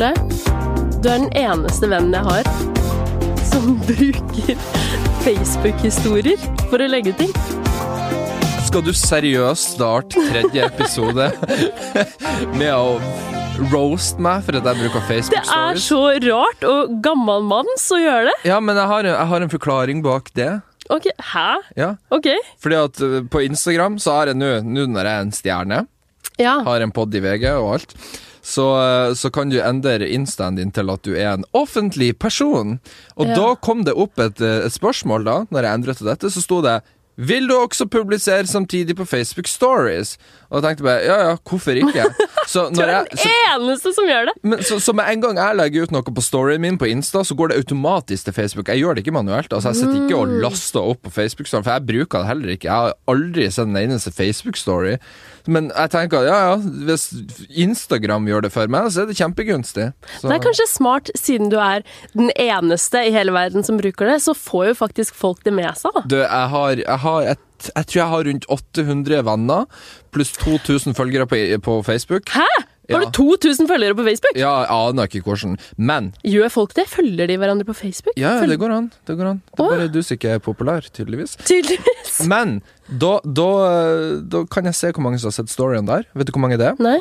Ole, du er den eneste vennen jeg har som bruker Facebook-historier for å legge ting. Skal du seriøst starte tredje episode med å roast meg for at jeg bruker Facebook Det er så rart og gammalmanns å gjøre det. Ja, men jeg har, jeg har en forklaring bak det. Ok, Hæ? Ja. Ok. Fordi at uh, på Instagram så har jeg nå, nå når jeg er en stjerne, Ja. har en pod i VG og alt, så, uh, så kan du endre instaen din til at du er en offentlig person. Og Ja. da kom det opp et, uh, et spørsmål, da, når jeg endret til dette, så sto det vil du også publisere samtidig på Facebook Stories? Og jeg tenkte bare, ja ja, hvorfor ikke? Så Du er er jeg, den så, eneste som gjør det. men så, så med en gang jeg legger ut noe på storyen min på Insta, så går det automatisk til Facebook. Jeg gjør det ikke manuelt. Altså Jeg sitter ikke og Mm. laster opp på Facebook-story, for jeg bruker det heller ikke. Jeg har aldri sett en eneste Facebook-story. Men jeg tenker ja, ja, hvis Instagram gjør det for meg, så er det kjempegunstig. Så, Det er kanskje smart, siden du er den eneste i hele verden som bruker det, så får jo faktisk folk det med seg, da. Du, jeg har, jeg har et jeg tror jeg har rundt 800 venner, pluss 2000 følgere på, på Facebook. Hæ? Har Ja. du 2000 følgere på Facebook? Ja, aner ikke hvordan. Men Gjør folk det? Følger de hverandre på Facebook? ja, Følger- det går an. Det går an. Det er bare du som ikke er populær, tydeligvis. Tydeligvis. Men da, da, da kan jeg se hvor mange som har sett storyen der. Vet du hvor mange det er? Nei.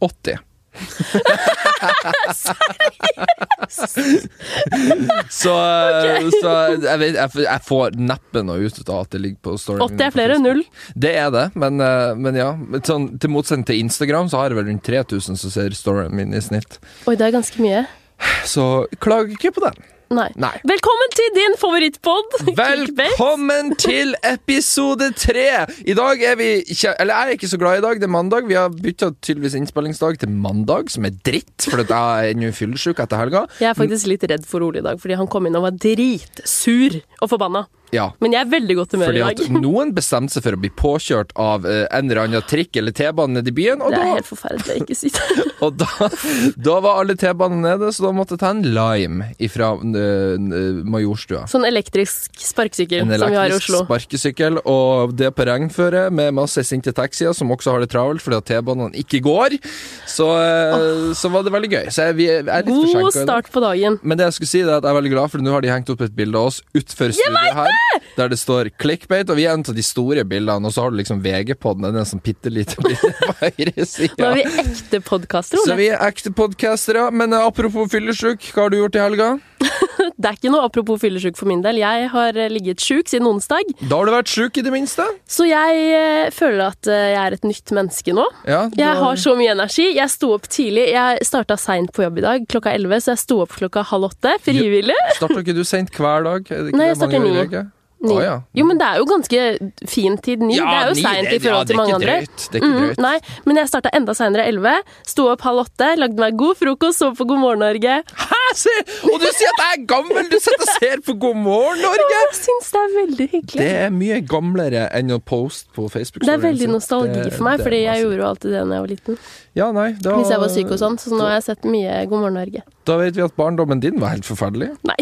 80. så, så jeg, vet, jeg, jeg får neppe noe ut av at det ligger på storyen. 80 er flere enn null. Det er det, men, eh, men ja. Sånn, til motsetning til Instagram, så har jeg vel rundt 3000 som ser storyen min i snitt. Oi, det er ganske mye. Så klag ikke på den. Nei. Nei. Velkommen til din favorittpod! Velkommen til episode tre! I dag er vi ikke Eller jeg er ikke så glad i dag, det er mandag. Vi har bytta tydeligvis innspillingsdag til mandag, som er dritt, for jeg er ennå fyllesyk etter helga. Jeg er faktisk litt redd for Ole i dag, fordi han kom inn og var dritsur og forbanna. Ja. Men jeg er veldig godt humør Fordi i at dag. noen bestemte seg for å bli påkjørt av eh, en eller annen trikk eller T-bane nede i byen, og, Det er da, helt forferdelig ikke si det. og da, da var alle T-banene nede, så da måtte jeg ta en Lime fra Majorstua. Sånn elektrisk sparkesykkel En som vi har i elektrisk Oslo. sparkesykkel, og det på regnføre med masse sinte taxier som også har det travelt fordi at T-banene ikke går. Så, eh, så var det veldig gøy. Så jeg, vi er litt God forsinket i dag. start på dagen. Men det jeg skulle si er at jeg er veldig glad, for nå har de hengt opp et bilde av oss utenfor studioet her, der det står 'clickbait', og vi er en av de store bildene, og så har du liksom VG-podden, den som bitte lite bilde på høyre Nå er vi ekte podkastere, Så vi er ekte podkastere. Men eh, apropos fyllesyk, hva har du gjort i helga? Det er ikke noe apropos fyllesyk for min del. Jeg har eh, ligget sjuk siden onsdag, Da har du vært sjuk, i det minste. så jeg eh, føler at eh, jeg er et nytt menneske nå. Ja, Jeg har så mye energi. Jeg sto opp tidlig. Jeg starta seint på jobb i dag, klokka 11, så jeg sto opp klokka halv åtte. Frivillig. Starter ikke du seint hver dag? Er det ikke Nei, det jeg starter ni. Ni. Oh, ja. Jo, men det er jo ganske fin tid. Ni. Ja, det er jo seint i forhold ja, til mange andre. drøyt. Det er ikke Mm, nei, men jeg starta enda seinere, 11. Sto opp halv åtte, lagde meg god frokost, så på God morgen Norge. Hæ, se! Og du sier at jeg er gammel! Du sitter og ser på God morgen Norge! Jeg syns det er veldig hyggelig. Det er mye gamlere enn å poste på Facebook. Det er veldig nostalgi for meg, fordi jeg gjorde jo alltid det da jeg var liten. Ja, nei, da, Hvis jeg var syk og sånn, så nå har jeg sett mye God morgen Norge. Da vet vi at barndommen din var helt forferdelig. Nei.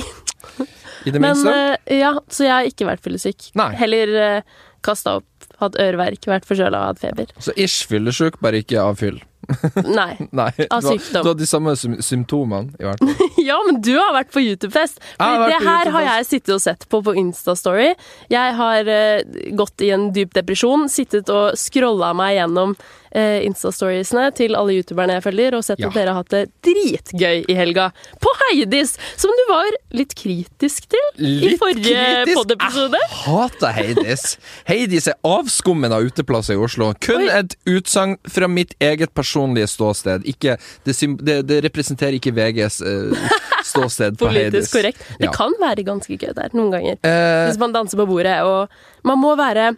I det Men minste. eh, ja, så jeg har ikke vært fyllesyk. Nei. Heller uh, kasta opp, hatt øreverk, vært forkjøla og hatt feber. Så ish fyllesyk, bare ikke av fyll. Nei. Nei, Av sykdom. Du har de samme sym symptomene, i hvert fall. Ja, men du har vært på YouTube-fest! Vært det her har jeg sittet og sett på på Insta-story. Jeg har uh, gått i en dyp depresjon, sittet og scrolla meg gjennom uh, Insta-storiesene til alle youtuberne jeg følger, og sett Ja. at dere har hatt det dritgøy i helga. På Heidis! Som du var litt kritisk til i forrige pod-episode. Jeg hater Heidis. Heidis er avskummen av uteplasser i Oslo. Kun Oi. et utsagn fra mitt eget personlige ståsted. Ikke, det, det, det representerer ikke VGs eh, ståsted på Heidis. Politisk korrekt. Det Ja. kan være ganske gøy der, noen ganger. Eh, Hvis man danser på bordet, og man må være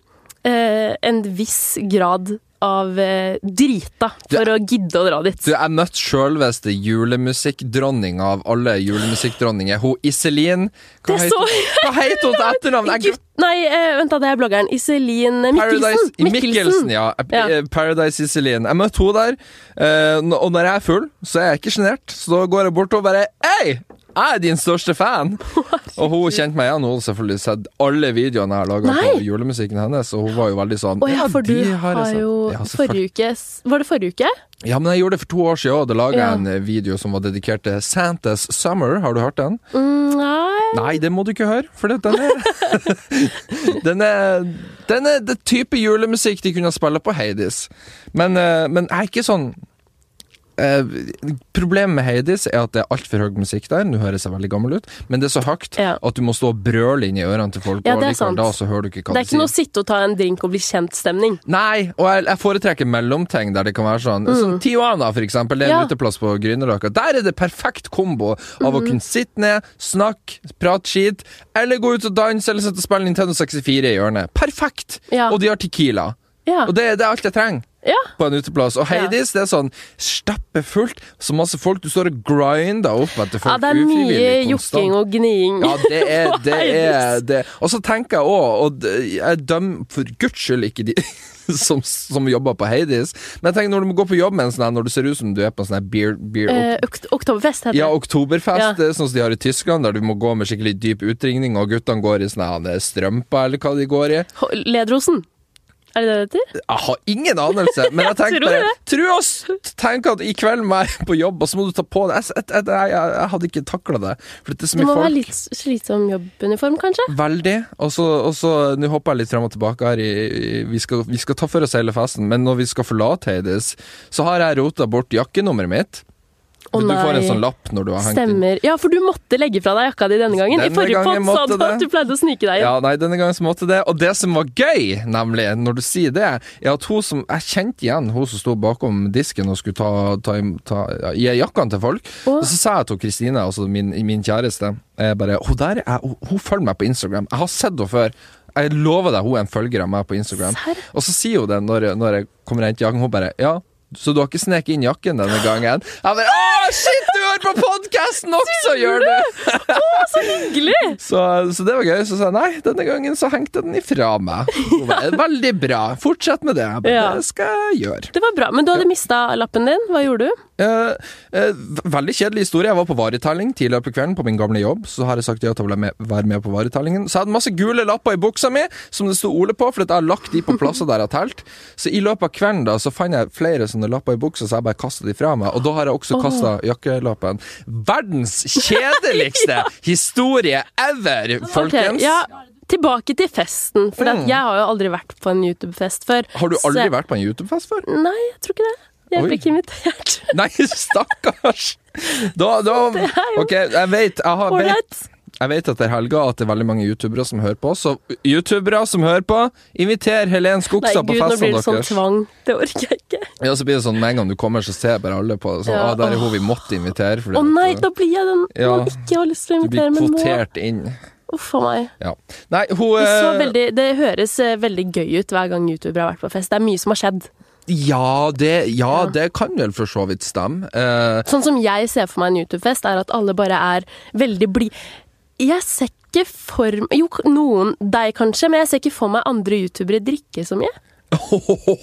eh, en viss grad av eh, drita for å gidde å dra dit. Du, jeg møtte sjølveste julemusikkdronninga av alle julemusikkdronninger. Hun Iselin Hva heter hun til etternavn? Gutt, nei, eh, vent da, det er bloggeren. Iselin Paradise Mikkelsen. Mikkelsen, ja. Ja. Eh, Paradise Iselin. Jeg møtte hun der, eh, og når jeg er full, så er jeg ikke sjenert. Så da går jeg bort og bare Hei! Jeg er din største fan! Og hun kjente meg igjen. Hun hadde selvfølgelig sett alle videoene jeg har laga på julemusikken hennes, og hun var jo veldig sånn Å ja, for du har jo Ja. Forrige uke Var det forrige uke? Ja, men jeg gjorde det for to år siden, òg. da laga Ja. en eh, video som var dedikert til Santas Summer. Har du hørt den? Mm, nei Nei, det må du ikke høre, for den er Den er Den er det type julemusikk de kunne spille på Hades. Men, eh, men jeg er ikke sånn eh, Problemet med Hades er at det er altfor høy musikk der. Nå høres jeg veldig gammel ut, men det er så høyt Ja. at du må stå og brøle inn i ørene til folk. Ja, det er sant. da så hører du ikke hva Det er ikke noe å sitte og ta en drink og bli kjent-stemning. Nei, og jeg, jeg foretrekker mellomting der det kan være sånn. Som Tijuana, for eksempel. Det er en Mm. Ja. uteplass på Grünerløkka. Der er det perfekt kombo av Mm. å kunne sitte ned, snakke, prate skit, eller gå ut og danse, eller sitte og spille Nintendo 64 i hjørnet. Perfekt! Ja. Og de har Tequila. Ja. Og det, det er alt jeg trenger ja. på en uteplass. Og Heidis, det er sånn stappfullt. så masse folk. Du står og grinder opp etter folk ja, det er mye jokking og gniing. Ja, det er det. Er. Og så tenker jeg òg, og jeg dømmer for guds skyld ikke de som, som jobber på Heidis, men jeg tenker når du må gå på jobb med en sånn her, når du ser ut som du er på en sånn her beer, beer Eh, ok Oktoberfest heter ja, det. oktoberfest, Ja. det er sånn som de har i Tyskland, der du må gå med skikkelig dyp utringning, og guttene går i sånne her strømper, eller hva de går i. Ledrosen. Er det det det heter? Jeg har ingen anelse, men jeg tenker tenkte tror. Tro oss! Tenk at i kveld må jeg på jobb, og så må du ta på det. Jeg, jeg, jeg, jeg, hadde ikke takla det, for det er så mye folk. Du må folk. være litt slitsom jobbuniform, kanskje? Veldig. Og så, Nå hopper jeg litt frem og tilbake her. I, i, vi, skal, vi skal ta for oss hele festen, men når vi skal forlate Heidis, så har jeg rota bort jakkenummeret mitt. Å du får en sånn lapp når du har hengt inn. Ja, for du måtte legge fra deg jakka di denne gangen. Denne I forrige podd sa du at du pleide å snike deg inn. Ja, nei, denne gangen så måtte det. Og det som var gøy, nemlig, når du sier det, er at hun som Jeg kjente igjen hun som sto bakom disken og skulle ta, ta, ta ta gi jakkene til folk. Og så sa jeg til Kristine, altså min, min kjæreste, jeg bare Hun der jeg, hun, hun følger meg på Instagram. Jeg har sett henne før. Jeg lover deg, hun er en følger av meg på Instagram. Sær? Og så sier hun det når, når jeg kommer og henter jakken. Hun bare Ja, så du har ikke sneket inn jakken denne gangen? Jeg bare Å, shit, du hører på podkasten også, gjør du! Hyggelig! Så, så det var gøy. Så sa jeg nei, denne gangen så hengte den ifra meg. Veldig bra. Fortsett med det. Bare, Ja. Det skal jeg gjøre. Det var bra. Men du hadde mista lappen din. Hva gjorde du? Eh, eh, veldig kjedelig historie. Jeg var på varetelling tidligere på kvelden på min gamle jobb. Så har jeg sagt ja til å være med, på varetellingen. Så jeg hadde masse gule lapper i buksa mi som det sto Ole på, for jeg har lagt de på plasser der jeg har telt. Så i løpet av kvelden da, så fant jeg flere sånne lapper i buksa, så jeg bare kasta de fra meg. Og da har jeg også kasta oh. jakkelappen. Verdens kjedeligste historie ever, folkens! Okay, ja, tilbake til festen. For Mm. jeg har jo aldri vært på en YouTube-fest før. Har du aldri så- vært på en YouTube-fest før? Nei, jeg tror ikke det. Jeg ble ikke invitert. Nei, stakkars! Da, da OK, jeg vet jeg, har, vet jeg vet at det er helga at det er veldig mange youtubere som hører på. Så youtubere som hører på, inviter Helen Skogstad på gud, nå blir det sånn tvang. Det orker jeg ikke. Ja, så blir det sånn Med en gang du kommer, så ser bare alle på det. Sånn, Ja, ah, der er hun vi måtte invitere. Å oh, nei, da blir jeg den Ja. man ikke har lyst til å invitere, men invitere, Du blir kvotert inn. Uff a meg. Ja. Nei, hun Det, så eh, veldig, det høres eh, veldig gøy ut hver gang youtubere har vært på fest. Det er mye som har skjedd. Ja, det, ja, Ja. det kan vel for så vidt stemme. Eh, Sånn som jeg ser for meg en YouTube-fest, er at alle bare er veldig blide. Jeg ser ikke for meg Jo, noen deg kanskje, men jeg ser ikke for meg andre youtubere drikke så mye.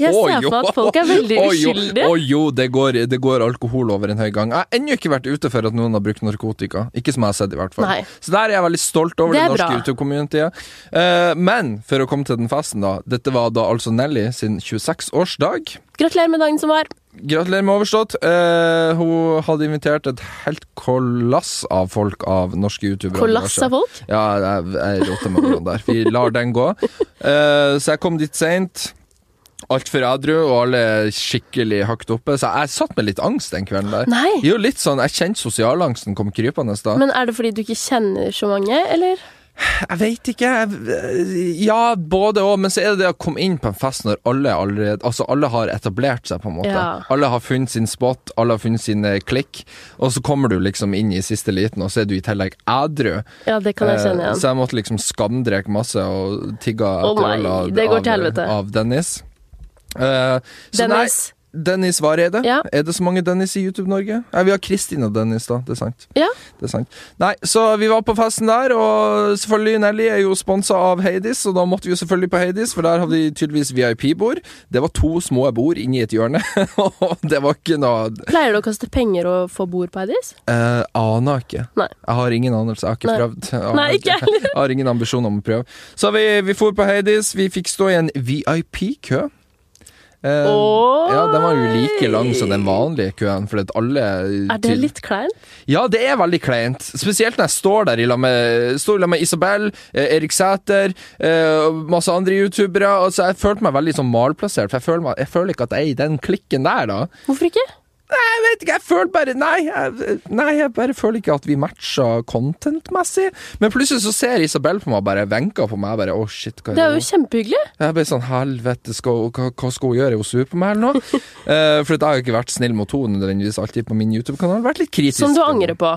Jeg ser for at folk er veldig uskyldige. Å jo, det går, det går alkohol over en høy gang. Jeg har ennå ikke vært ute for at noen har brukt narkotika. Ikke som jeg har sett, i hvert fall. Nei. Så der er jeg veldig stolt over Det det, norske bra. YouTube-communityet. Eh, men for å komme til den festen, da. Dette var da altså Nelly sin 26-årsdag. Gratulerer med dagen som var. Gratulerer med overstått. Uh, hun hadde invitert et helt kollass av folk av norske youtubere. Kollass av folk. Ja, jeg, jeg roter meg der. Vi lar den gå. Uh, så jeg kom dit seint. Altfor edru, og alle skikkelig hakket oppe. Så jeg satt med litt angst den kvelden der. Nei. Jo, litt sånn, Jeg kjente sosialangsten kom krypende da. Men er det fordi du ikke kjenner så mange, eller? Jeg veit ikke. Ja, både og. Men så er det det å komme inn på en fest når alle allerede Altså, alle har etablert seg, på en måte. Ja. Alle har funnet sin spot, alle har funnet sin eh, klikk. Og så kommer du liksom inn i siste liten, og så er du i tillegg ædru. Ja, det kan jeg kjenne igjen. igjen. Så jeg måtte liksom skamdreke masse og tigga Å etter nei, øl av, av, av Dennis. Eh, så Dennis, Dennis Vareide. Ja. Er det så mange Dennis i YouTube-Norge? Nei, vi har Kristin og Dennis, da. Det er sant. Ja. Det er sant. Nei, så vi var på festen der, og selvfølgelig Nelly er jo sponsa av Heidis, og da måtte vi jo selvfølgelig på Heidis, for der hadde de tydeligvis VIP-bord. Det var to små bord inni et hjørne, og det var ikke noe Pleier du å kaste penger og få bord på Heidis? eh, Aner ikke. Nei. Jeg har ingen anelse. Jeg har ikke Nei. prøvd. Jeg har, Nei, ikke heller. Jeg har ingen ambisjon om å prøve. Så vi, vi for på Heidis. Vi fikk stå i en VIP-kø. Eh, ja, den var jo like lang som den vanlige køen. For alle Er det litt kleint? Ja, det er veldig kleint. Spesielt når jeg står der i lag med, med Isabel, eh, Erik Sæter, eh, masse andre youtubere. Altså, jeg følte meg veldig sånn malplassert, for jeg føler, meg, jeg føler ikke at jeg er i den klikken der, da. Hvorfor ikke? Nei, jeg vet ikke, jeg føler bare Nei, jeg, nei, jeg bare føler ikke at vi matcher content-messig. Men plutselig så ser Isabel på meg og bare venker på meg. Jeg bare, å shit, hva er Det er er jo kjempehyggelig. Jeg ble sånn, helvete, skal, hva, hva skal hun gjøre? Er hun sur på meg eller noe? uh, for jeg har jo ikke vært snill mot henne nødvendigvis alltid på min YouTube-kanal. Vært litt kritisk. Som du angrer på.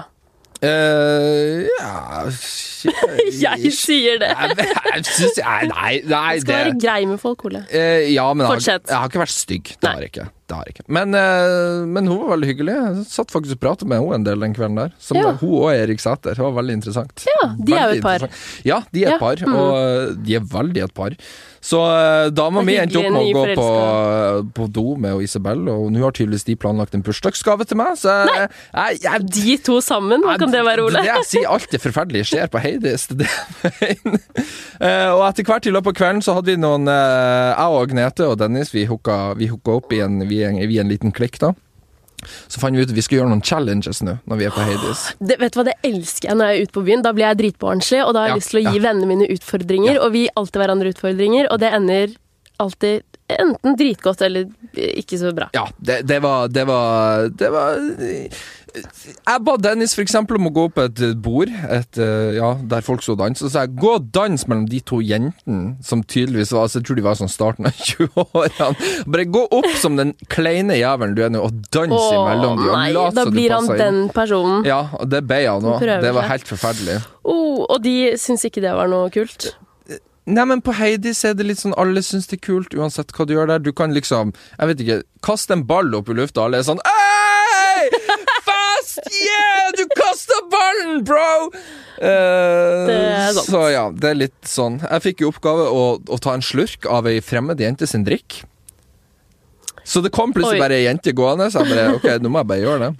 Uh, ja Jeg sier det. Jeg, jeg syns Nei, nei, nei Skal være grei med folk, Ole. Uh, Ja, men jeg har, Fortsett. jeg har ikke vært stygg. Det har jeg ikke. Det har jeg ikke. Men, eh, men hun var veldig hyggelig. Jeg satt faktisk og pratet med henne en del den kvelden der. Som Ja. hun og Erik Sæter. Det var veldig interessant. Ja, de er jo et par. Ja, de er et Ja, par, mm. og eh, de er veldig et par. Så uh, dama mi endte opp med å gå på, på do med Isabel, og nå har tydeligvis de planlagt en bursdagsgave til meg, så jeg, jeg, jeg De to sammen, hva kan det være, Ole? det jeg sier alt det forferdelige skjer på Heidis. Det. Eh, og etter hvert i løpet av kvelden så hadde vi noen eh, Jeg og Agnete og Dennis vi hooka, vi hooka opp i en, vi, vi en liten klikk, da. Så fant vi ut at vi skulle gjøre noen challenges nå, når vi er på Hades. Det, vet du hva, det elsker jeg når jeg er ute på byen. Da blir jeg dritbarnslig, og da har jeg Ja, lyst til å gi ja. vennene mine utfordringer. Og vi gir alltid hverandre utfordringer, og det ender alltid enten dritgodt eller ikke så bra. Ja, det, det var Det var, det var Jeg ba Dennis for eksempel om å gå på et bord et, eh, ja, der folk så dans, og så sa jeg gå og dans mellom de to jentene som tydeligvis var altså, Jeg tror de var sånn starten av 20-årene. Bare gå opp som den kleine jævelen du er nå, og dans imellom dem. og nei, lat da blir han inn. den personen. Ja, og det ble han òg. Det var helt forferdelig. Oh, og de syns ikke det var noe kult. Nei, men på Heidis er det litt sånn alle syns det er kult, uansett hva du gjør der. Du kan liksom, jeg vet ikke, kaste en ball opp i lufta, alle er sånn Hei! Fast! Yeah! Du kasta ballen, bro! Uh, Det er sant. Så ja, det er litt sånn. Jeg fikk i oppgave å, å ta en slurk av ei fremmed jente sin drikk. Så det kom plutselig Oi. bare ei jente gående, så jeg bare OK, nå må jeg bare gjøre det.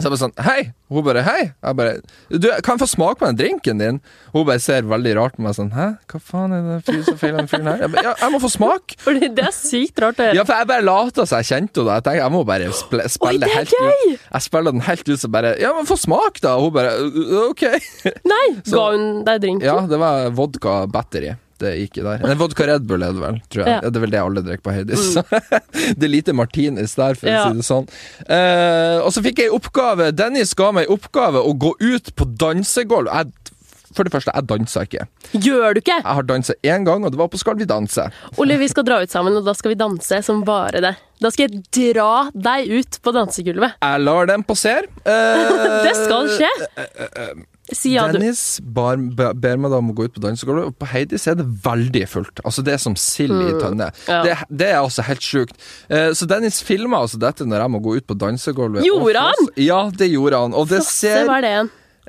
Så jeg bare sånn Hei! Hun bare Hei! Jeg bare Du, kan jeg få smake på den drinken din? Hun bare ser veldig rart på meg sånn Hæ? Hva faen er det fyr som feiler den fyren her? Jeg bare, ja, jeg må få smak! Fordi det er sykt rart å Ja, for jeg bare lata som jeg kjente henne. Jeg tenkte jeg må bare spille, spille er helt gøy! ut. Jeg spiller den helt ut så bare Ja, men få smak, da! Og hun bare «Øh, OK. Nei, Så- ga hun deg drinken? Ja, det var vodka battery. Det gikk der. En vodka Red Bull er det vel, tror jeg. Ja. Mm. Det er vel det alle drikker på Heidis. det er lite martinis der, for Ja. å si det sånn. Eh, og så fikk jeg oppgave Dennis ga meg oppgave å gå ut på dansegulv. Jeg, for det første, jeg danser ikke. Gjør du ikke? Jeg har danset én gang, og det var på Skal vi danse. Ole, vi skal dra ut sammen, og da skal vi danse som bare det. Da skal jeg dra deg ut på dansegulvet. Jeg lar den passere. Eh, Det skal skje. Eh, ja, du. Dennis bar, ber meg da om å gå ut på dansegulvet, og på Heidis er det veldig fullt. Altså Det er som sild i tønne. Mm. Ja. Det, det er altså helt sjukt. Eh, så Dennis filma altså dette når jeg må gå ut på dansegulvet. Gjorde han?! Ja, det gjorde han. Og det Se, ser er det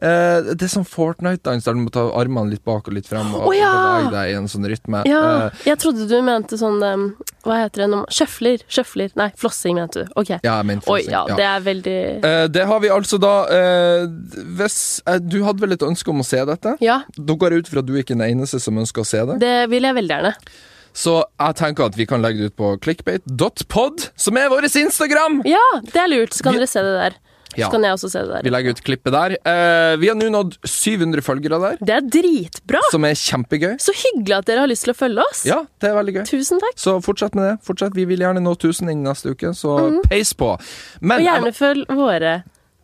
eh, Det er sånn Fortnite-dans der du må ta armene litt bak og litt frem og oh, ja! bevege deg i en sånn rytme. Ja, Uh, jeg trodde du mente sånn um, Hva heter det nå? Sjøfler? Sjøfler? Nei, flossing mente du. Ok. ja, men flossing, Oi, ja, ja. det er veldig uh, det har vi altså da Hvis Du hadde vel et ønske om å se dette? Ja, Da går jeg ut fra at du ikke er den eneste som ønsker å se det. det vil jeg veldig gjerne. Så jeg tenker at vi kan legge det ut på clickbait.pod, som er vår Instagram! Ja, det er lurt. Så kan Vi- dere se det der. Ja. Så kan jeg også se det der. Vi legger ut klippet der. Eh, vi har nå nådd 700 følgere der, Det er dritbra! som er kjempegøy. Så hyggelig at dere har lyst til å følge oss. Ja, det er veldig gøy. Tusen takk. Så fortsett med det. Fortsett. Vi vil gjerne nå 1000 innen neste uke, så peis på. Men. Og gjerne følg våre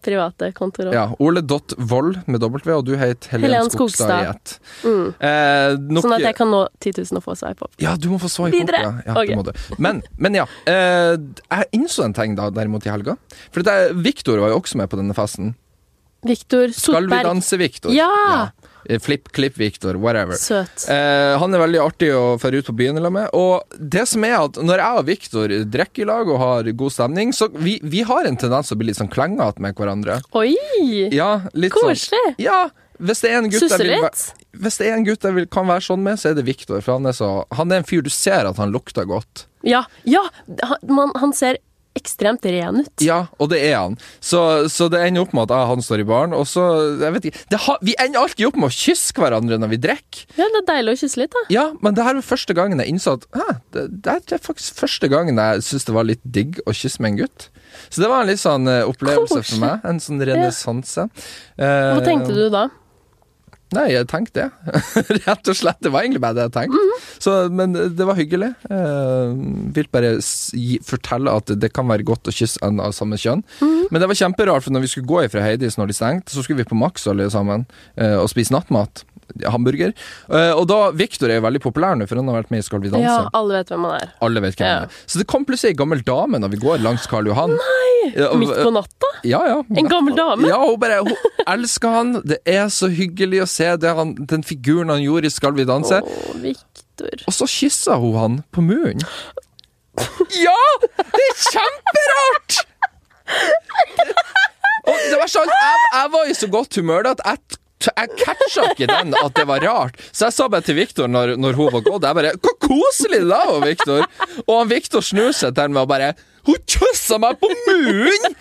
private kontoer. Ja, Ole.vold med W, og du heter Helen, Helen Skogstad Skogstad. Mm. Eh, nok- Sånn at jeg kan nå 10 000 og få swipe opp. Ja, du må få swipe Videre. opp. Ja, ja Ok. det må du. Men, men ja. Eh, jeg innså en ting da, derimot i helga. For det Victor var jo også med på denne festen. Viktor Skal vi danse, Viktor? Ja! Eh, Flipp, klipp, Victor, Whatever. Eh, han er veldig artig å dra ut på byen sammen med. Og det som er at når jeg og Victor drikker i lag og har god stemning, så vi, vi har en tendens til å bli litt sånn klengete med hverandre. Oi! Ja, sånn Koselig. Ja, hvis det er en gutt jeg vil, hvis det er en gutt jeg vil, kan være sånn med, så er det Victor. For han er, så, han er en fyr du ser at han lukter godt. Ja, ja! Han, man, han ser ekstremt ren ut. Ja, og det er han. Så, så det ender opp med at jeg og han står i baren, og så Jeg vet ikke det har, Vi ender alltid opp med å kysse hverandre når vi drikker. Ja, det er deilig å kysse litt, da. Ja, men det her var første gangen jeg innså at hæ, det, det er faktisk første gangen jeg syns det var litt digg å kysse med en gutt. Så det var en litt sånn eh, opplevelse Kors. for meg. En sånn renessanse. Ja. Hva tenkte du da? Nei, jeg tenkte det. Rett og slett. Det var egentlig bare det jeg tenkte. Mhm. Så, men det var hyggelig. Eh, vil bare gi, fortelle at det kan være godt å kysse en av samme kjønn. Mhm. Men det var kjemperart, for når vi skulle gå ifra Heidis når de stengte, så skulle vi på Max alle sammen eh, og spise nattmat. Hamburger. Eh, og da Victor er jo veldig populær nå, for han har vært med i Skal vi danse. Ja, alle vet hvem han er. Alle vet hvem Ja. han er. Så det kom plutselig ei gammel dame når vi går langs Karl Johan. Nei! Midt på natta? Ja, ja. En gammel dame? Ja, hun bare hun elsker han. Det er så hyggelig å se det han, den figuren han gjorde i Skal vi danse. Åh, Victor. Og så kyssa hun han på munnen. Ja! Det er kjemperart! Og det var sånn, jeg, jeg var i så godt humør da at jeg jeg catcha ikke den at det var rart. Så jeg sa bare til Viktor når, når hun var gått Jeg bare Hvor koselig det var, Viktor! Og han Viktor snur seg til meg og bare Hun kjøssa meg på munnen!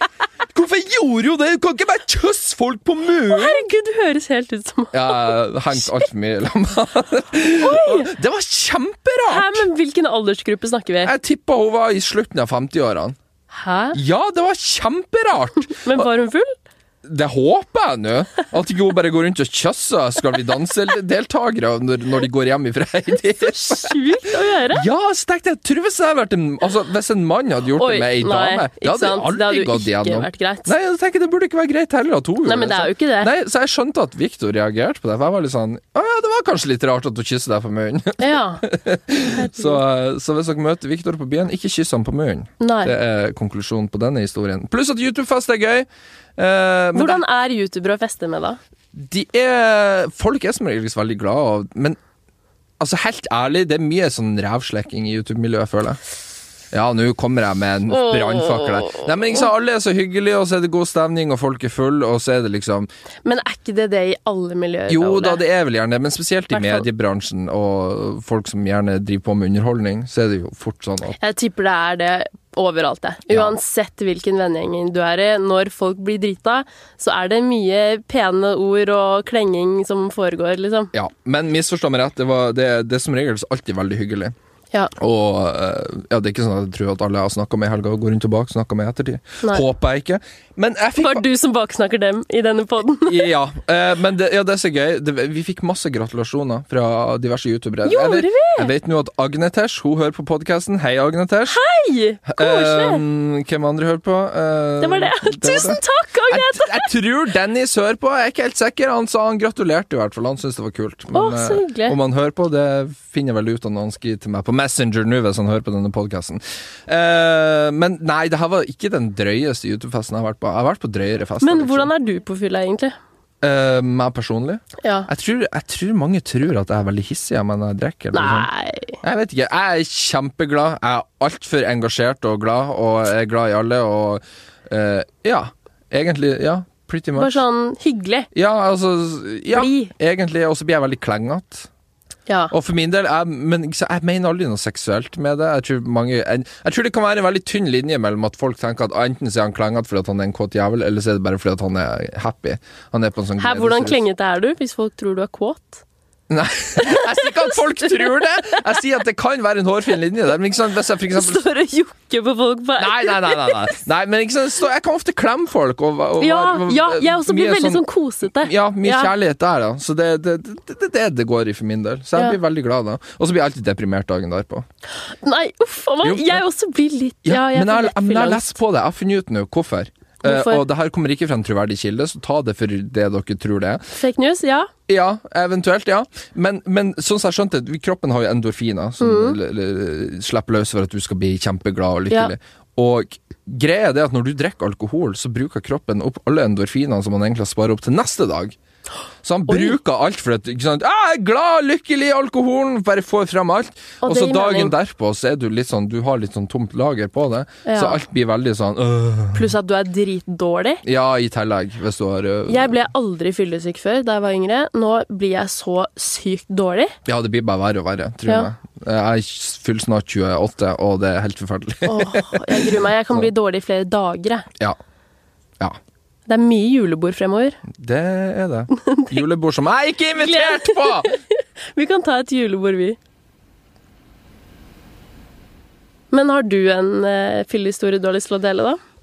Hvorfor gjorde hun det? Du kan ikke bare kjøsse folk på munnen! Herregud, du høres helt ut som Ja, jeg hengte hengt altfor mye i lag. Det var kjemperart! Hæ, men hvilken aldersgruppe snakker vi? Jeg tippa hun var i slutten av 50-årene. Hæ? Ja, det var kjemperart! Men var hun full? Det håper jeg nå. At ikke hun bare går rundt og kysser Skal vi danse-deltakere når, når de går hjem ifra Så Sjukt å gjøre. Ja, så tenkte jeg Tror hvis, jeg en, altså, hvis en mann hadde gjort Oi, det med ei dame, det hadde sant? Det aldri hadde gått igjennom. Nei, jeg tenker Det burde ikke være greit heller at hun gjorde Nei, men det er jo ikke det. Nei, Så jeg skjønte at Victor reagerte på det. For jeg var litt sånn Å ja, det var kanskje litt rart at hun kysser deg på munnen. Ja. Så, så hvis dere møter Victor på byen, ikke kyss han på munnen. Nei. Det er konklusjonen på denne historien. Pluss at YouTube-fest er gøy. Eh, Hvordan er youtubere å feste med, da? de er Folk er som regel veldig glad Men altså, helt ærlig, det er mye sånn rævslekking i YouTube-miljøet, føler jeg. Ja, nå kommer jeg med en Åh. brannfakkel her. Nei, men ikke sant, Alle er så hyggelige, og så er det god stemning, og folk er full, og så er det liksom Men er ikke det det i alle miljøer? Jo Ole? da, det er vel gjerne det, men spesielt i mediebransjen og folk som gjerne driver på med underholdning, så er det jo fort sånn at Jeg tipper det er det overalt, jeg. Uansett hvilken vennegjeng du er i. Når folk blir drita, så er det mye pene ord og klenging som foregår, liksom. Ja, men misforstå meg rett, det, var, det, det er som regel alltid veldig hyggelig. Ja. Og eh, ja, det er ikke sånn at jeg tror at alle jeg har snakka med i helga, går rundt og baksnakker med i ettertid. Nei. Håper jeg ikke. Men jeg fikk Var du som baksnakker dem i denne poden? Ja, eh, men det, ja, det er så gøy. Det, vi fikk masse gratulasjoner fra diverse youtubere. Gjorde jeg vi? Jeg vet nå at Agnetesh hun hører på podkasten. Hei, Agnetesh. Hei! Koselig. Eh, hvem andre hører på? Eh, det var det. Tusen takk, Jeg, Agnete! jeg tror Dennis hører på, jeg er ikke helt sikker. Han sa han gratulerte i hvert fall. Han syntes det var kult. Å, så eh, hyggelig. om han hører på, det finner jeg vel ut av når han skriver til meg på Messenger nå, hvis han hører på denne podkasten. men nei, det her var ikke den drøyeste YouTube-festen jeg har vært på. Jeg har vært på drøyere fester. Men liksom. hvordan er du på fylla, egentlig? Uh, meg personlig? Ja. Jeg tror, jeg tror mange tror at jeg er veldig hissig men jeg drikker. noe. Nei Jeg vet ikke. Jeg er kjempeglad. Jeg er altfor engasjert og glad, og er glad i alle, og uh, Ja. Egentlig, ja. Pretty much. Bare sånn hyggelig. Ja, altså Ja, Bli. egentlig. Og så blir jeg veldig klengete. Ja. Og for min del, jeg, men jeg mener aldri noe seksuelt med det. Jeg tror, mange, jeg, jeg tror det kan være en veldig tynn linje mellom at folk tenker at enten så er han klengete fordi han er en kåt jævel, eller så er det bare fordi han er happy. Han er på en sånn Her, hvordan klengete er du hvis folk tror du er kåt? Nei, jeg sier ikke at folk tror det! Jeg sier at det kan være en hårfin linje der. Men ikke sant, hvis jeg for eksempel Står og jokker på folk på Nei, nei, nei. nei, nei. nei men ikke sant, så jeg kan ofte klemme folk. Og, og, Ja, og- ja, jeg også blir veldig sånn kosete. Ja, mye Ja. kjærlighet der, da. Så det er det, det, det, det går i for min del. Så jeg Ja. blir veldig glad da. Og så blir jeg alltid deprimert dagen derpå. Nei, uff a meg. Jeg også blir litt Ja, jeg men jeg, lett jeg har lest på det. Jeg har funnet ut nå hvorfor. Eh, Hvorfor? og det her kommer ikke fra en troverdig kilde, så ta det for det dere tror det er. Fake news, ja. Ja, eventuelt, ja. Men, men sånn som jeg skjønte, vi- kroppen har jo endorfiner som Mm. slipper løs for at du skal bli kjempeglad og lykkelig. Og greia er det at når du drikker alkohol, så bruker kroppen opp alle endorfinene som man egentlig har sparer opp til neste dag. Så han Oi. bruker alt for at ikke sant? «Ah, 'Jeg er glad, lykkelig, alkoholen!' Bare får frem alt. Og Og så dagen mening. derpå så er du litt sånn Du har litt sånn tomt lager på det. Ja. Så alt blir veldig sånn øh. Pluss at du er dritdårlig. Ja, i tillegg, hvis du har øh. Jeg ble aldri fyllesyk før da jeg var yngre. Nå blir jeg så sykt dårlig. Ja, det blir bare verre og verre, tror Ja. jeg. Jeg fyller snart 28, og det er helt forferdelig. Åh, jeg gruer meg. Jeg kan bli dårlig i flere dager. jeg. Ja. Ja. Det er mye julebord fremover. Det er det. Julebord som jeg ikke er invitert på! Vi kan ta et julebord, vi. Men har du en uh, fyllehistorie du har lyst til å dele, da?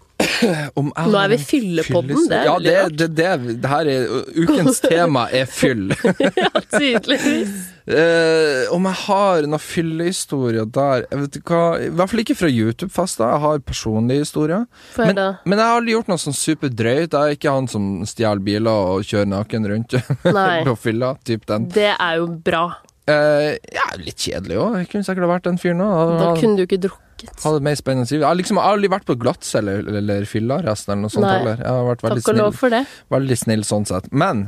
Om jeg Nå er vi fyllepodden, det er ja, det, det, det, det her er Ukens tema er fyll. ja, tydeligvis. Uh, om jeg har noen fyllehistorier der Jeg vet hva I hvert fall ikke fra YouTube-fester. Jeg har personlige historier. Men, men jeg har aldri gjort noe sånn superdrøyt. Jeg er ikke han som stjeler biler og kjører naken rundt på fylla. Typ den. Det er jo bra. Eh, ja, litt kjedelig òg. Jeg kunne sikkert vært den fyren òg. Da kunne du ikke drukket. Hadde mer spennende liv. Jeg har liksom aldri vært på glattcelle eller, eller fyllearrest eller noe sånt Nei. heller. Jeg har vært veldig Takk og lov for det. Veldig snill sånn sett. Men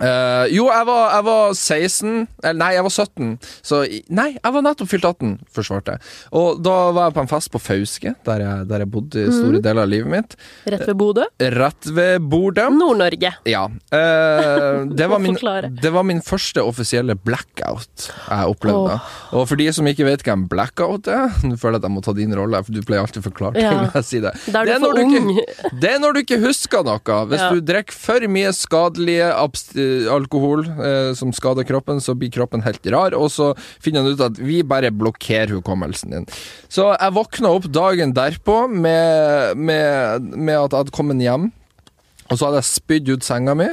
eh, jo, jeg var, jeg var 16 Eller nei, jeg var 17. Så Nei, jeg var nettopp fylt 18, forsvarte jeg. Og da var jeg på en fest på Fauske, der jeg, der jeg bodde i Mhm. store deler av livet mitt. Rett ved Bodø. Rett ved Bodø. Nord-Norge. Ja. Uh, det, var min, det var min første offisielle blackout jeg opplevde. Oh. Og for de som ikke vet hva en blackout er Nå føler jeg at jeg må ta din rolle, for du pleier alltid å forklare Ja. når jeg sier det. Er Det er ikke- Det er når du ikke husker noe. Hvis Ja. du drikker for mye skadelige abs- eh, alkohol eh, som skader kroppen, så blir kroppen helt rar, og så finner han ut at vi bare blokkerer hukommelsen din. Så jeg våkna opp dagen derpå med, med, med at jeg hadde kommet hjem, og så hadde jeg spydd ut senga mi.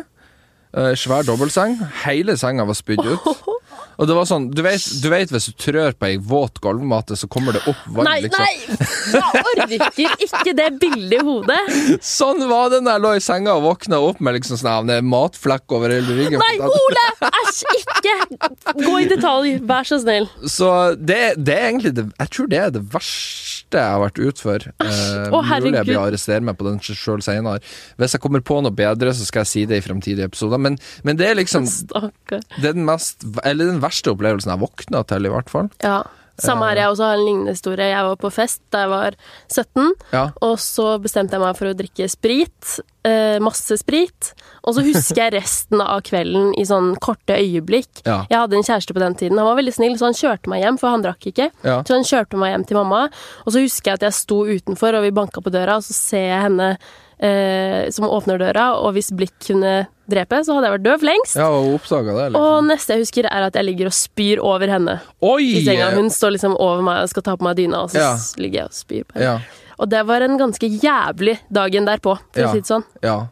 Eh, svær dobbeltseng. Hele senga var spydd ut. Og det var sånn, du vet, du vet hvis du trør på ei våt gulvmate, så kommer det opp vann, Nei, liksom. nei! Jeg orker ikke det bildet i hodet. Sånn var det når jeg lå i senga og våkna opp med liksom sånn, det er matflekk over hele ryggen. Nei, Ole! Æsj, ikke! Gå i detalj, vær så snill. Så det, det er egentlig det Jeg tror det er det verste jeg har vært utfor. Eh, Å, mulig jeg blir arrestere meg på den sjøl seinere. Hvis jeg kommer på noe bedre, så skal jeg si det i fremtidige episoder. Men, men det er liksom. Det er den mest Eller den verste opplevelsen jeg våkna til, i hvert fall. Ja. Samme her, jeg også har en lignende historie. Jeg var på fest da jeg var 17, Ja. og så bestemte jeg meg for å drikke sprit. Eh, masse sprit. Og så husker jeg resten av kvelden i sånn korte øyeblikk. Ja. Jeg hadde en kjæreste på den tiden. Han var veldig snill, så han kjørte meg hjem, for han drakk ikke. Ja. Så han kjørte meg hjem til mamma, og så husker jeg at jeg sto utenfor, og vi banka på døra, og så ser jeg henne eh, som åpner døra, og hvis blikk kunne drepe, så hadde jeg vært død for lengst. Ja, og oppdaga det, Og liksom. neste jeg husker, er at jeg ligger og spyr over henne Oi! i senga. Hun står liksom over meg og skal ta på meg dyna, og så Ja. ligger jeg og spyr på henne. Ja. Og det var en ganske jævlig dagen derpå, for å si det sånn. ja.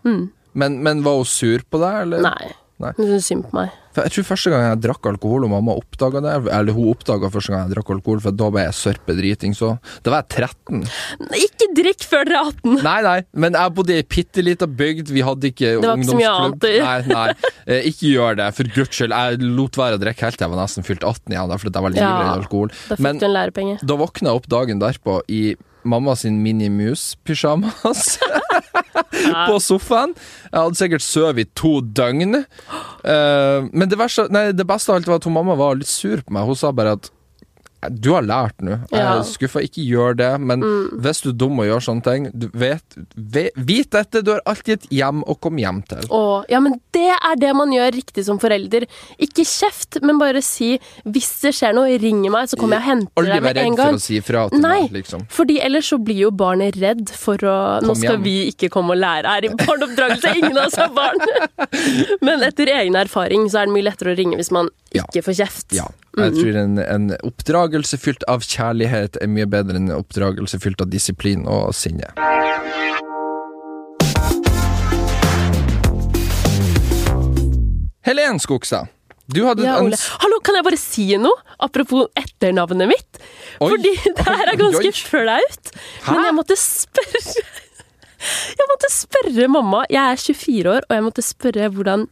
Men, men var hun sur på deg, eller? Nei. Nei. Du syns synd på meg. For jeg tror første gang jeg drakk alkohol, og mamma oppdaga det Eller hun oppdaga første gang jeg drakk alkohol, for da ble jeg sørpedriting, så Da var jeg 13. Ikke drikk før dere er 18! Nei, nei, men jeg bodde i ei bitte lita bygd, vi hadde ikke Det var ikke så mye ungdomsklubb. annet Nei, nei. Eh, ikke gjør det, for guds skyld. Jeg lot være å drikke helt til jeg var nesten fylt 18 igjen, fordi jeg var livredd Ja. alkohol. Da fikk Men du en lærepenge. da våkna jeg opp dagen derpå i mamma sin Minnie Mouse-pysjamas på sofaen. Jeg hadde sikkert sovet i to døgn. Uh, men det, verste, nei, det beste av alt var at hun mamma var litt sur på meg. Hun sa bare at du har lært nå. Jeg er skuffa. Ikke gjør det. Men hvis du er dum og gjør sånne ting, du vet, vet, vit dette. Du har alltid et hjem å komme hjem til. Åh, ja, men det er det man gjør riktig som forelder. Ikke kjeft, men bare si 'hvis det skjer noe, ring meg, så kommer jeg og henter deg med en redd for gang'. å si fra til Nei. meg, liksom. Fordi ellers så blir jo barnet redd for å Nå skal hjem. vi ikke komme og lære her i barneoppdragelse, ingen av oss har barn. Men etter egen erfaring så er det mye lettere å ringe hvis man Ja. ikke får kjeft. Ja. Jeg Mm. tror en, en oppdragelse fylt av kjærlighet er mye bedre enn en oppdragelse fylt av disiplin og sinne. Helen Skogstad, du hadde Ja, Ole. Hallo, kan jeg bare si noe? Apropos etternavnet mitt. Oi. Fordi det her er ganske oi. flaut. Hæ? Men jeg måtte spørre Jeg måtte spørre mamma. Jeg er 24 år, og jeg måtte spørre hvordan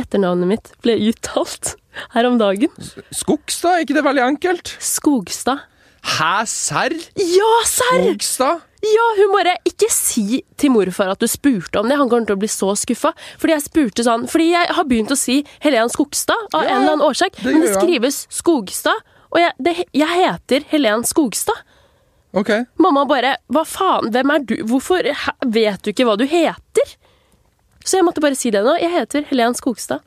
etternavnet mitt ble uttalt her om dagen. Skogstad, er ikke det veldig enkelt? Skogstad. Hæ, serr? Ja, serr! Skogstad? Ja, hun bare Ikke si til morfar at du spurte om det, han kommer til å bli så skuffa. Fordi jeg spurte sånn Fordi jeg har begynt å si Helen Skogstad av Ja, en eller annen årsak, det men det skrives Skogstad. Og jeg, det, jeg heter Helen Skogstad. Ok. Mamma bare Hva faen, hvem er du? Hvorfor vet du ikke hva du heter? Så jeg måtte bare si det nå. Jeg heter Helen Skogstad.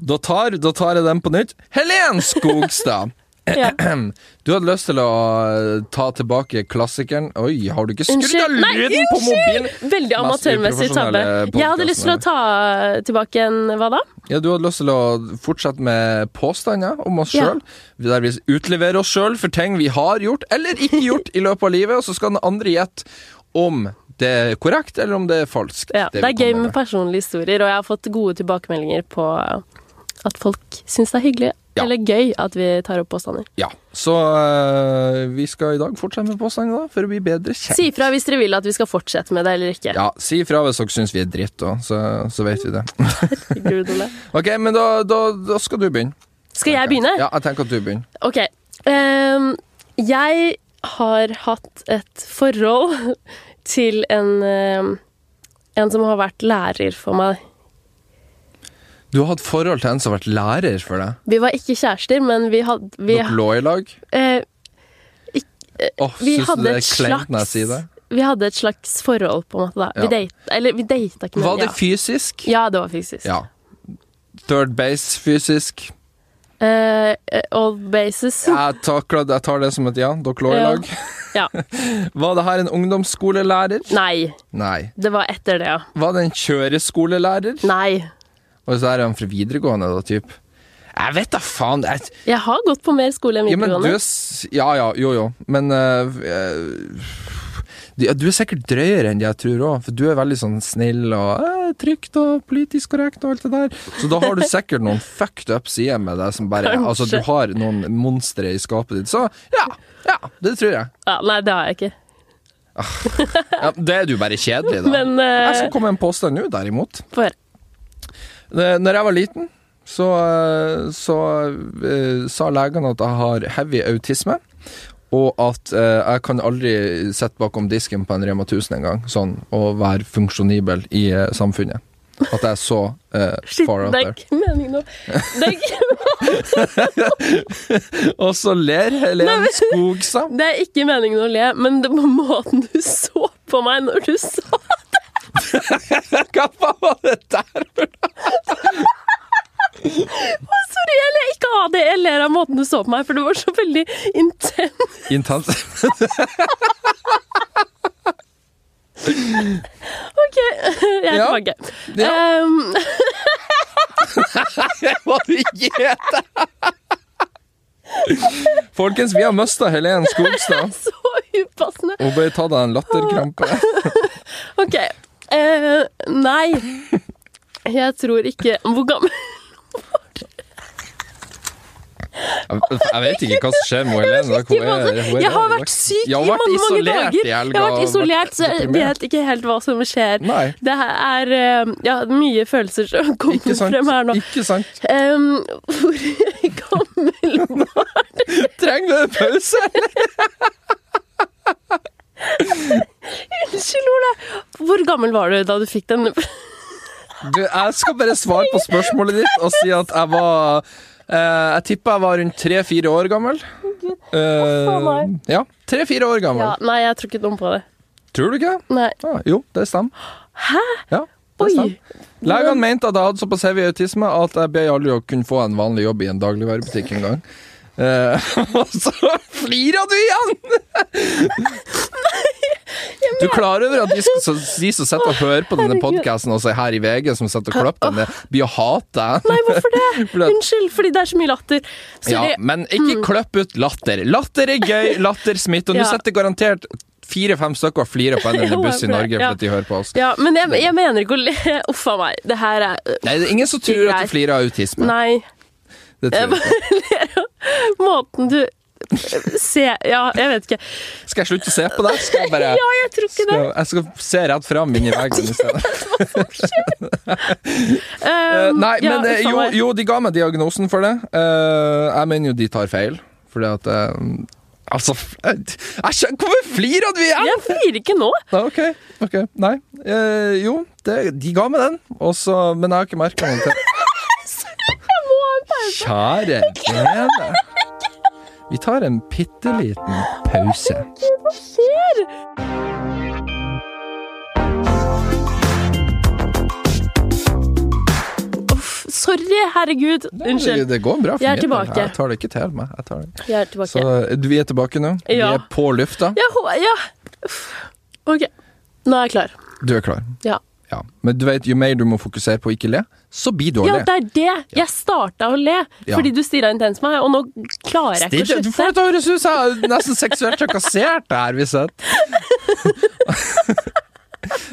Da tar, da tar jeg den på nytt. Helen Skogstad! Ja. Du hadde lyst til å eh, ta tilbake klassikeren Oi, har du ikke skrudd av. Lyden på mobilen? Veldig amatørmessig tabbe. Jeg hadde lyst til å ta tilbake en Hva da? Ja, Du hadde lyst til å fortsette med påstander om oss Ja. Der vi utleverer oss sjøl for ting vi har gjort eller ikke gjort i løpet av livet, og så skal den andre gjette om det er korrekt eller om det er falskt. Ja, det det er gøy med personlige historier, og jeg har fått gode tilbakemeldinger på at folk syns det er hyggelig Ja. eller gøy at vi tar opp påstander. Ja, Så eh, vi skal i dag fortsette med påstander, da, for å bli bedre kjent. Si ifra hvis dere vil at vi skal fortsette med det eller ikke. Ja, Si ifra hvis dere syns vi er dritt, da, så, så vet vi det. Ok, men da, da, da skal du begynne. Skal jeg begynne? Ja, jeg tenker at du begynner. Ok. Um, jeg har hatt et forhold til en ehm, En som har vært lærer for meg. Du har hatt forhold til en som har vært lærer for deg. Vi var ikke kjærester, men vi hadde vi, Dere lå i lag. eh, Åh, eh oh, du hadde det er et når jeg sier det? vi hadde et slags forhold, på en måte. da. Vi Ja. date, eller vi data ikke, men Var det ja. fysisk? Ja, det var fysisk. Ja. Third base fysisk. Eh, eh, old bases. Jeg, takler, jeg tar det som et ja. Dere lå i lag. Ja. Var det her en ungdomsskolelærer? Nei, Nei. det var etter det, ja. Var det en kjøreskolelærer? Nei. Og så er han fra videregående, da, typ. Jeg vet da faen. Jeg, Jeg har gått på mer skole enn ja, men du Ja ja, jo jo. Men uh, eh, du, du er sikkert drøyere enn det jeg tror òg, for du er veldig sånn snill og eh, trygt og politisk korrekt og alt det der. Så da har du sikkert noen fucked up sider med deg som bare Kanskje. Altså, du har noen monstre i skapet ditt. Så ja, ja, det tror jeg. Ja, nei, det har jeg ikke. Ja, det er du bare kjedelig, da. Men Jeg skal uh, komme med en påstand nå, derimot. få høre. Når jeg var liten, så, eh, så uh, sa legene at jeg har heavy autisme. Og at eh, jeg kan aldri sitte bakom disken på en Rema 1000 engang, sånn, og være funksjonibel i eh, samfunnet. At jeg er så eh, Shit, far out det er ikke meningen å det er, ikke, Og så ler Helen Skogstad. det er ikke meningen å le, men det var måten du så på meg når du sa det. Hva faen var det der? Sorry, jeg ler ikke av det. Jeg ler av måten du så på meg, for det var så veldig intens. Intens. OK, jeg er Ja. tilbake. Ja. Um, Hva du gjeter? Folkens, vi har mista Helen Skogstad. så upassende. Hun bør ta deg en latterkrampe. OK. Uh, nei. Jeg tror ikke Hvor gammel Jeg vet ikke hva som skjer med Helene. Hun er- hun er Jeg har vært syk i mange, mange dager. Jeg har vært isolert, så jeg vet ikke helt hva som skjer. Nei, Det er eh, ja, mye følelser som kommer frem her nå. Ikke sant. Um, hvor gammel var du? Trenger du en pause? Unnskyld, Ole. Hvor gammel var du da du fikk den? Du, jeg skal bare svare på spørsmålet ditt og si at jeg var Jeg tipper jeg var rundt tre-fire år gammel. Eh, ja, tre-fire år gammel. Ja, nei, jeg tror ikke noe på det. Tror du ikke? Nei. Ah, jo, det stemmer. Hæ? Ja, det stemmer. Legene mente at jeg hadde såpass heavy autisme at jeg ble aldri å kunne få en vanlig jobb i en dagligvarebutikk en gang. uh, og så flirer du igjen! Du er klar over at de, så, som sitter og hører på denne podkasten, også her i VG, som sitter og klipper den, blir å hate deg? Nei, hvorfor det? Unnskyld, fordi det er så mye latter. Ja, Sorry. men ikke klipp ut latter. Latter er gøy, latter smitter. Og nå Ja. sitter garantert fire-fem stykker flirer på en eller annen buss i Norge Norge ja. fordi de hører på oss. Ja, men jeg, jeg mener ikke å le. Uff a meg. Det her er Nei, det er ingen som tror at du flirer av autisme. Nei. Det tror jeg ikke. av måten du ser Ja, jeg vet ikke. Skal jeg slutte å se på deg? Skal jeg bare Ja, jeg tror ikke det. skal, Jeg skal se rett fram inn i veggen i stedet. Um, nei, ja, men eh, jo, jo, de ga meg diagnosen for det. Eh, jeg mener jo de tar feil, fordi at eh, Altså, Æsj, Hvorfor flirer du igjen?! Jeg flirer ikke nå. Ja, ok, ok, nei. Eh, jo, det, de ga meg den, Også, men jeg har ikke merka noe til. Jeg må pause. Kjære vene. Vi tar en bitte liten pause. Hva skjer? Uff, sorry, herregud. Unnskyld. det går bra. for Jeg er min del. tilbake. Jeg tar det ikke til meg. Jeg tar det. Jeg er tilbake. Så vi er tilbake nå. Vi er på lufta. Ja, hå- ja. Uff. Ok. Nå er jeg klar. Du er klar. Ja. Ja. Men du vet, jo mer du må fokusere på å ikke le, så blir du å Ja, det er det! Jeg starta å le Ja. fordi du stirra intenst på meg, og nå klarer jeg ikke å slutte. du får det til å høres ut som jeg er nesten seksuelt trakassert her, vi sett.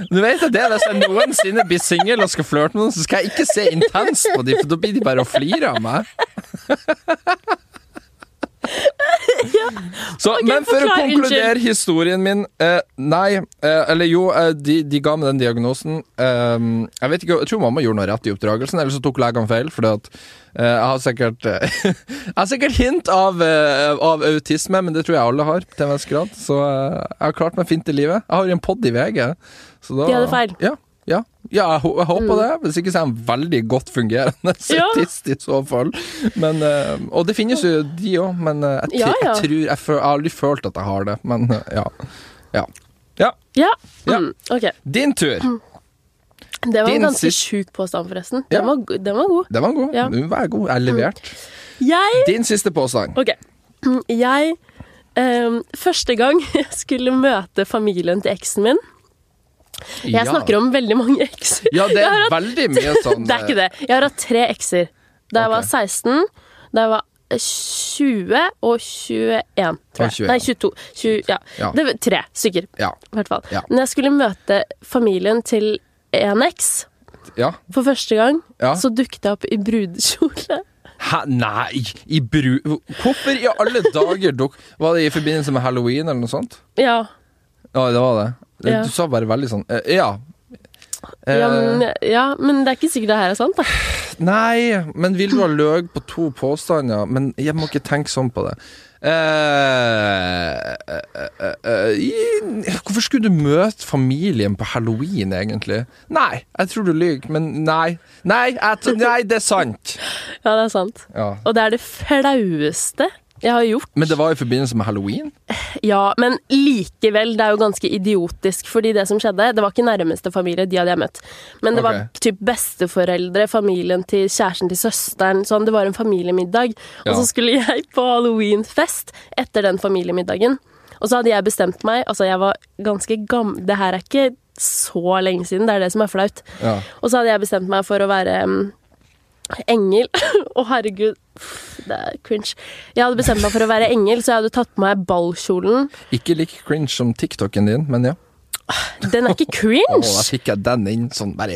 Du vet at det er hvis jeg noensinne blir singel og skal flørte med noen, så skal jeg ikke se intenst på dem, for da blir de bare å flire av meg. Så, okay, men for å konkludere konkludere historien min eh, Nei, eh, eller jo, eh, de, de ga meg den diagnosen. Eh, jeg vet ikke, jeg tror mamma gjorde noe rett i oppdragelsen, eller så tok legene feil. Fordi at eh, jeg har sikkert Jeg har sikkert hint av, eh, av autisme, men det tror jeg alle har, til en viss grad. Så jeg har klart meg fint i livet. Jeg har jo en pod i VG. Så da, De hadde feil. Ja, ja, ja jeg, jeg håper det. Hvis ikke så er han veldig godt fungerende Ja. i så fall. Men, eh, og det finnes jo de òg, men eh, jeg, Ja, jeg tror jeg, har aldri følt at jeg har det. Men eh, ja. ja. Ja. Mm, ok. din tur. Det var Din en ganske sist- sjuk påstand, forresten. Den, var, den var god. Den var god. Ja. Du var god. Jeg leverte. Jeg Din siste påstand. Ok. Jeg um, Første gang jeg skulle møte familien til eksen min Jeg snakker om veldig mange ekser. Ja, det er hatt- veldig mye sånn Det er ikke det. Jeg har hatt tre ekser. Da jeg okay. var 16, da jeg var 20 og 21, tror jeg. 21. Nei, 22. 20, ja. Ja. Det var tre stykker, Ja. i hvert fall. Ja. Når jeg skulle møte familien til en eks ja. for første gang, Ja. så dukket jeg opp i brudekjole. Hæ? Nei! I bru... Hvorfor i alle dager duk... Var det i forbindelse med halloween eller noe sånt? Ja. Ja, det var det. Ja. Du sa bare veldig sånn eh, Ja. Eh, Ja men, ja, men det er ikke sikkert det her er sant, da. Nei, men vil du ha løg på to påstander? Men jeg må ikke tenke sånn på det. Uh, uh, uh, eh, i- hvorfor skulle du møte familien på halloween, egentlig? Nei, jeg tror du lyver, men nei. Nei, nei, det er sant. Ja, det er sant. Ja. Og det er det flaueste jeg har gjort. Men det var i forbindelse med halloween? Ja, men likevel, det er jo ganske idiotisk, fordi det som skjedde, det var ikke nærmeste familie, de hadde jeg møtt. Men det okay. var typ besteforeldre, familien til kjæresten til søsteren, sånn, det var en familiemiddag. Ja. Og så skulle jeg på halloweenfest etter den familiemiddagen. Og så hadde jeg bestemt meg, altså jeg var ganske gammel, det her er ikke så lenge siden, det er det som er flaut. Ja. Og så hadde jeg bestemt meg for å være mm, engel. Å, herregud. Det er cringe. Jeg hadde bestemt meg for å være engel, så jeg hadde tatt på meg ballkjolen. Ikke like cringe som TikToken din, men ja. Den er ikke cringe! Oh, da fikk jeg den inn sånn bare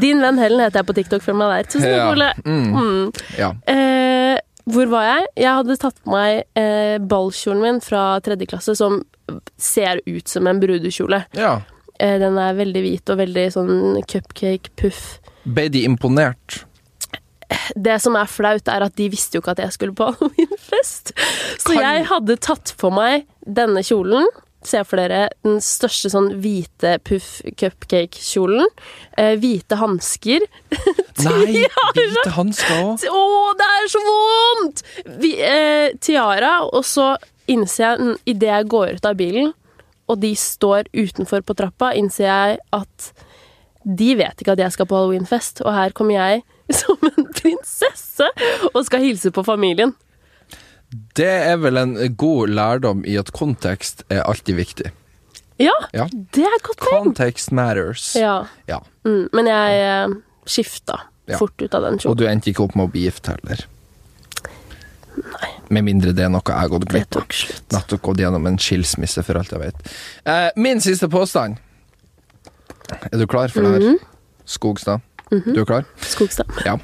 Din venn Helen heter jeg på TikTok for meg der. Tusen takk, Ole. Mm. Mm. Ja. Eh, hvor var jeg? Jeg hadde tatt på meg eh, ballkjolen min fra tredje klasse, som ser ut som en brudekjole. ja. Eh, den er veldig hvit og veldig sånn cupcake-puff. Ble de imponert? Det som er flaut, er at de visste jo ikke at jeg skulle på halloweenfest. Så Kan- jeg hadde tatt på meg denne kjolen. Se for dere den største sånn hvite puff cupcake-kjolen. Eh, hvite hansker. Nei, hvite hansker òg. Å, det er så vondt! Vi, eh, tiara, og så innser jeg idet jeg går ut av bilen, og de står utenfor på trappa, innser jeg at de vet ikke at jeg skal på halloweenfest, og her kommer jeg som en prinsesse og skal hilse på familien. Det er vel en god lærdom i at kontekst er alltid viktig. Ja, Ja. det er et godt poeng. Context matters. Ja. Ja. Mm, men jeg eh, skifta Ja. fort ut av den Og kjolen. du endte ikke opp med å bli gift heller. Nei. Med mindre det er noe jeg har gått glipp av. Nettopp gått gjennom en skilsmisse, for alt jeg vet. Eh, min siste påstand. Er du klar for det Mhm. her? Skogstad. Du er klar? Skogstad. Ja.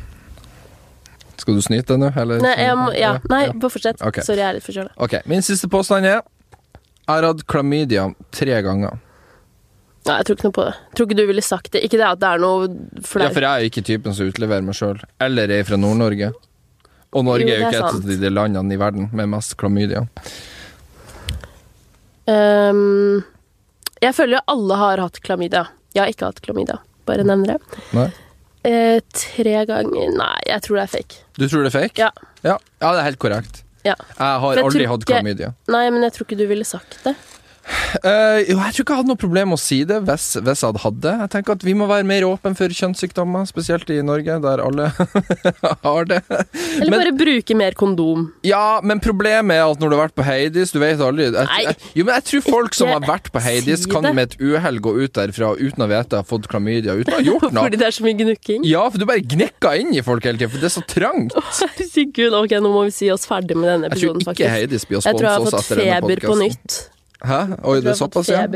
Skal du snyte nå, eller? Nei, jeg må, ja. Nei, bare fortsett. Okay. Sorry, jeg er litt forkjøla. Ok, min siste påstand er Jeg har hatt klamydia tre ganger. Nei, jeg tror ikke noe på det. Tror ikke du ville sagt det. Ikke det at det er noe Ja, for jeg er ikke typen som utleverer meg sjøl. Eller er fra Nord-Norge. Og Norge Jo, er jo ikke et av de landene i verden med mest klamydia. Um, jeg føler jo alle har hatt klamydia. Jeg har ikke hatt klamydia, bare nevner det. Nei. Eh, tre ganger Nei, jeg tror det er fake. Du tror det er fake? Ja. Ja, ja det er helt korrekt. ja. Jeg har jeg aldri hatt klamydia. Nei, men jeg tror ikke du ville sagt det. Eh, jo, jeg tror ikke jeg hadde noe problem med å si det hvis, hvis jeg hadde hatt det. Jeg tenker at Vi må være mer åpne for kjønnssykdommer, spesielt i Norge, der alle har det. Eller Men- bare bruke mer kondom. Ja, men problemet er at når du har vært på Heidis Du vet aldri jeg, Nei, jeg, Jo, men jeg tror folk som har vært på Heidis, si kan med et uhell gå ut derfra uten å vite at de har fått klamydia, uten å ha gjort noe. Fordi det er så mye gnukking. Ja, for du bare gnikker inn i folk hele tida, for det er så trangt. Herregud, ok, nå må vi si oss ferdig med denne episoden Jeg tror ikke faktisk. Heidis blir å Jeg tror jeg har fått feber på podkasten. nytt. Hæ? Oi, det er såpass, ja?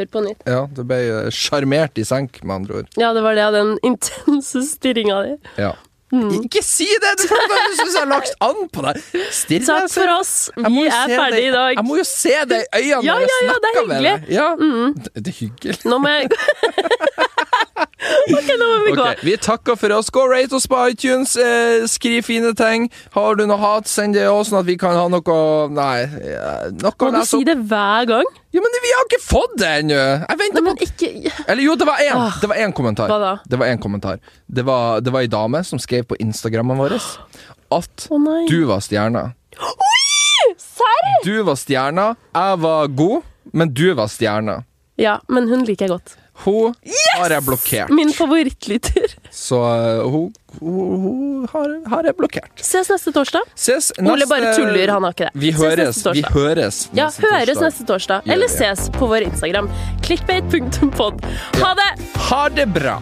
Ja, du ble eh, sjarmert i senk, med andre ord. Ja, det var det av den intense stirringa di. Ja. Mm. Ikke si det! Du syns jeg har lagt an på deg! Stirr Takk meg, for oss. Vi er ferdige i dag. Jeg må jo se deg i øynene Ja, når jeg ja, ja, det er snakker med. Mm. deg. Ja. Det, det er hyggelig. Nå må jeg Ok, nå må vi gå. Okay, Vi takker for oss. Gå rate oss på iTunes. Eh, skriv fine ting. Har du noe hat, send det òg, sånn at vi kan ha noe Nei, noe Må du si det hver gang? Ja, men vi har ikke fått det ennå! Jeg venter på ikke Eller jo, det var én. Ah. Det var én kommentar. Hva da? Det var en kommentar. Det var, det var ei dame som skrev på Instagrammen vår at oh, du var stjerna. Serr? Du var stjerna, jeg var god, men du var stjerna. Ja, men hun liker jeg godt. Hun har jeg blokkert. Min favorittlytter. Så uh, hun, hun, hun har, har jeg blokkert. Ses neste torsdag. Ses Ole bare tuller, han har ikke det. Vi Ses høres. neste Vi torsdag. neste Ja, høres torsdag. neste torsdag. Eller ses på vår Instagram. Clickbait.pod. Ha det! Ha det bra!